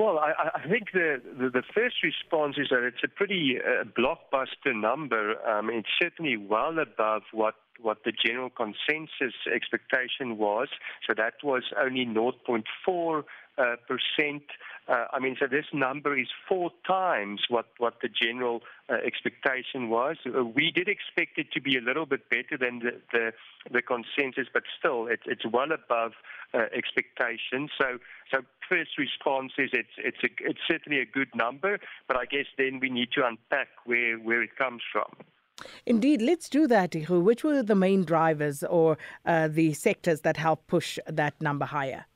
Well, I, I think the, the, the first response is that it's a pretty uh, blockbuster number. Um, it's certainly well above what what the general consensus expectation was. So that was only 0.4 uh, percent. Uh, I mean, so this number is four times what, what the general uh, expectation was. Uh, we did expect it to be a little bit better than the, the, the consensus, but still, it, it's well above uh, expectations. So, so first response is it's, it's, a, it's certainly a good number, but I guess then we need to unpack where, where it comes from. Indeed, let's do that, Ihu. Which were the main drivers or uh, the sectors that helped push that number higher?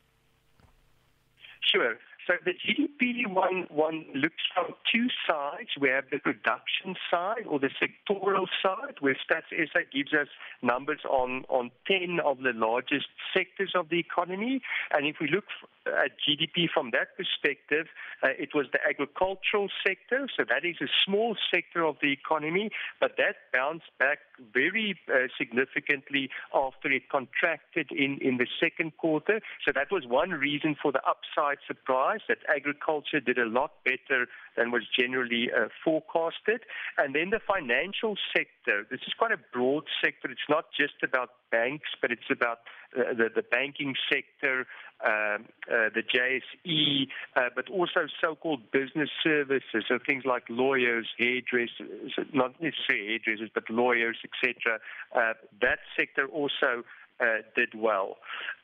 Sure. So the GDP one one looks from two sides. We have the production side or the sectoral side, where Stats SA gives us numbers on, on 10 of the largest sectors of the economy. And if we look at GDP from that perspective, uh, it was the agricultural sector. So that is a small sector of the economy, but that bounced back very uh, significantly after it contracted in, in the second quarter. So that was one reason for the upside surprise that agriculture did a lot better than was generally uh, forecasted. And then the financial sector. This is quite a broad sector. It's not just about banks, but it's about uh, the, the banking sector, um, uh, the JSE, uh, but also so-called business services, so things like lawyers, hairdressers, not necessarily hairdressers, but lawyers, etc. Uh, that sector also uh, did well.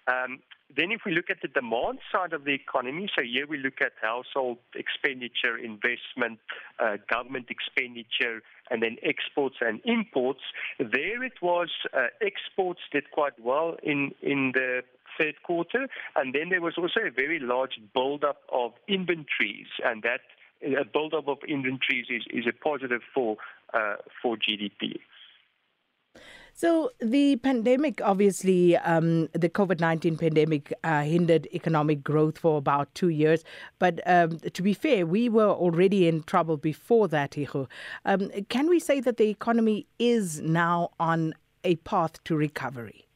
Um, then, if we look at the demand side of the economy, so here we look at household expenditure, investment, uh, government expenditure, and then exports and imports. There it was, uh, exports did quite well in, in the third quarter, and then there was also a very large buildup of inventories, and that a buildup of inventories is, is a positive for uh, for GDP. So the pandemic, obviously, um, the COVID nineteen pandemic uh, hindered economic growth for about two years. But um, to be fair, we were already in trouble before that. Um, can we say that the economy is now on a path to recovery?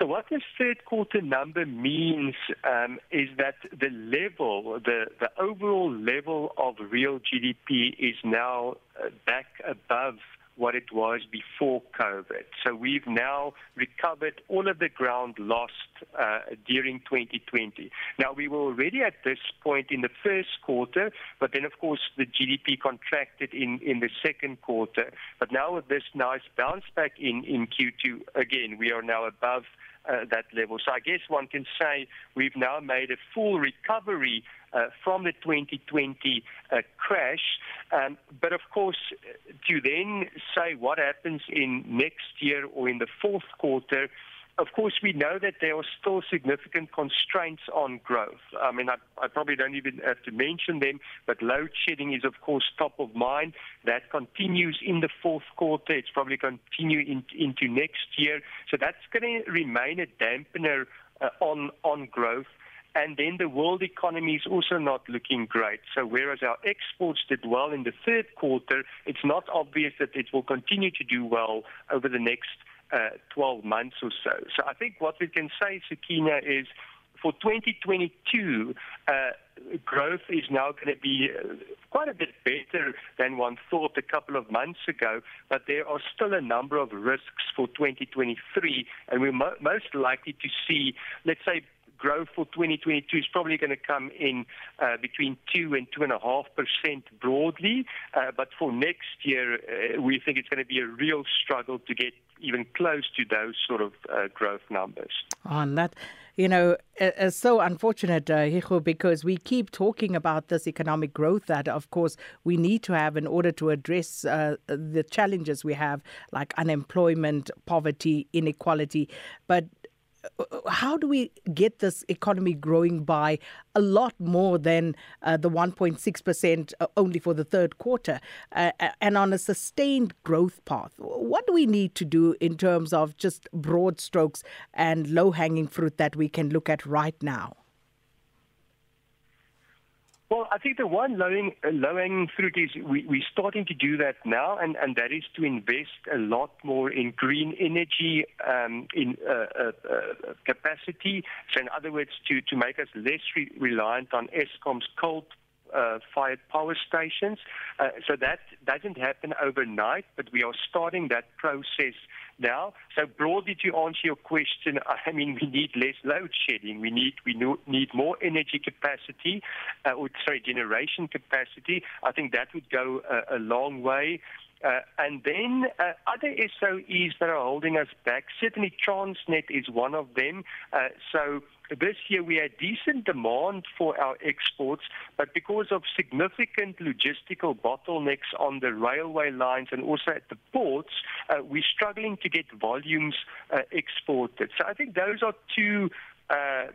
So what this third quarter number means um, is that the level, the, the overall level of real GDP is now uh, back above what it was before COVID. So we've now recovered all of the ground lost uh, during 2020. Now, we were already at this point in the first quarter, but then, of course, the GDP contracted in, in the second quarter. But now, with this nice bounce back in, in Q2, again, we are now above uh, that level. So I guess one can say we've now made a full recovery uh, from the 2020 uh, crash. Um, but of course, to then say what happens in next year or in the fourth quarter, of course, we know that there are still significant constraints on growth. I mean, I, I, probably don't even have to mention them, but load shedding is, of course, top of mind. That continues in the fourth quarter. It's probably continue in, into next year. So that's going to remain a dampener uh, on on growth. And then the world economy is also not looking great. So whereas our exports did well in the third quarter, it's not obvious that it will continue to do well over the next 12 months or so. So I think what we can say, Sakina, is for 2022, uh, growth is now going to be uh, quite a bit better than one thought a couple of months ago, but there are still a number of risks for 2023, and we're mo- most likely to see, let's say, growth for 2022 is probably going to come in uh, between 2 and 2.5% broadly. Uh, but for next year, uh, we think it's going to be a real struggle to get even close to those sort of uh, growth numbers. On that, you know, it's so unfortunate, uh, Hijo, because we keep talking about this economic growth that, of course, we need to have in order to address uh, the challenges we have, like unemployment, poverty, inequality. But how do we get this economy growing by a lot more than uh, the 1.6% uh, only for the third quarter uh, and on a sustained growth path? What do we need to do in terms of just broad strokes and low hanging fruit that we can look at right now? Well, I think the one low-hanging, low-hanging fruit is we, we're starting to do that now, and, and that is to invest a lot more in green energy um, in uh, uh, uh, capacity. So, in other words, to, to make us less re- reliant on ESCOM's coal uh, fired power stations. Uh, so that doesn't happen overnight, but we are starting that process now. So broadly to answer your question, I mean we need less load shedding. We need we need more energy capacity, uh, or sorry, generation capacity. I think that would go a, a long way. Uh, and then uh, other SOEs that are holding us back, certainly Transnet is one of them. Uh, so this year we had decent demand for our exports, but because of significant logistical bottlenecks on the railway lines and also at the ports, uh, we're struggling to get volumes uh, exported. So I think those are two uh,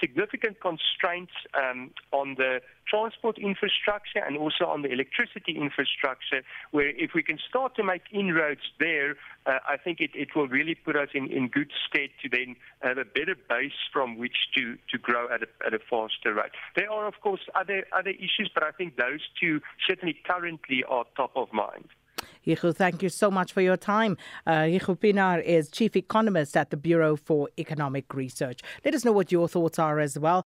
significant constraints um, on the transport infrastructure and also on the electricity infrastructure, where if we can start to make inroads there, uh, I think it, it will really put us in, in good stead to then have a better base from which to, to grow at a, at a faster rate. There are, of course, other, other issues, but I think those two certainly currently are top of mind. Yichu, thank you so much for your time. Uh, Yichu Pienaar is Chief Economist at the Bureau for Economic Research. Let us know what your thoughts are as well.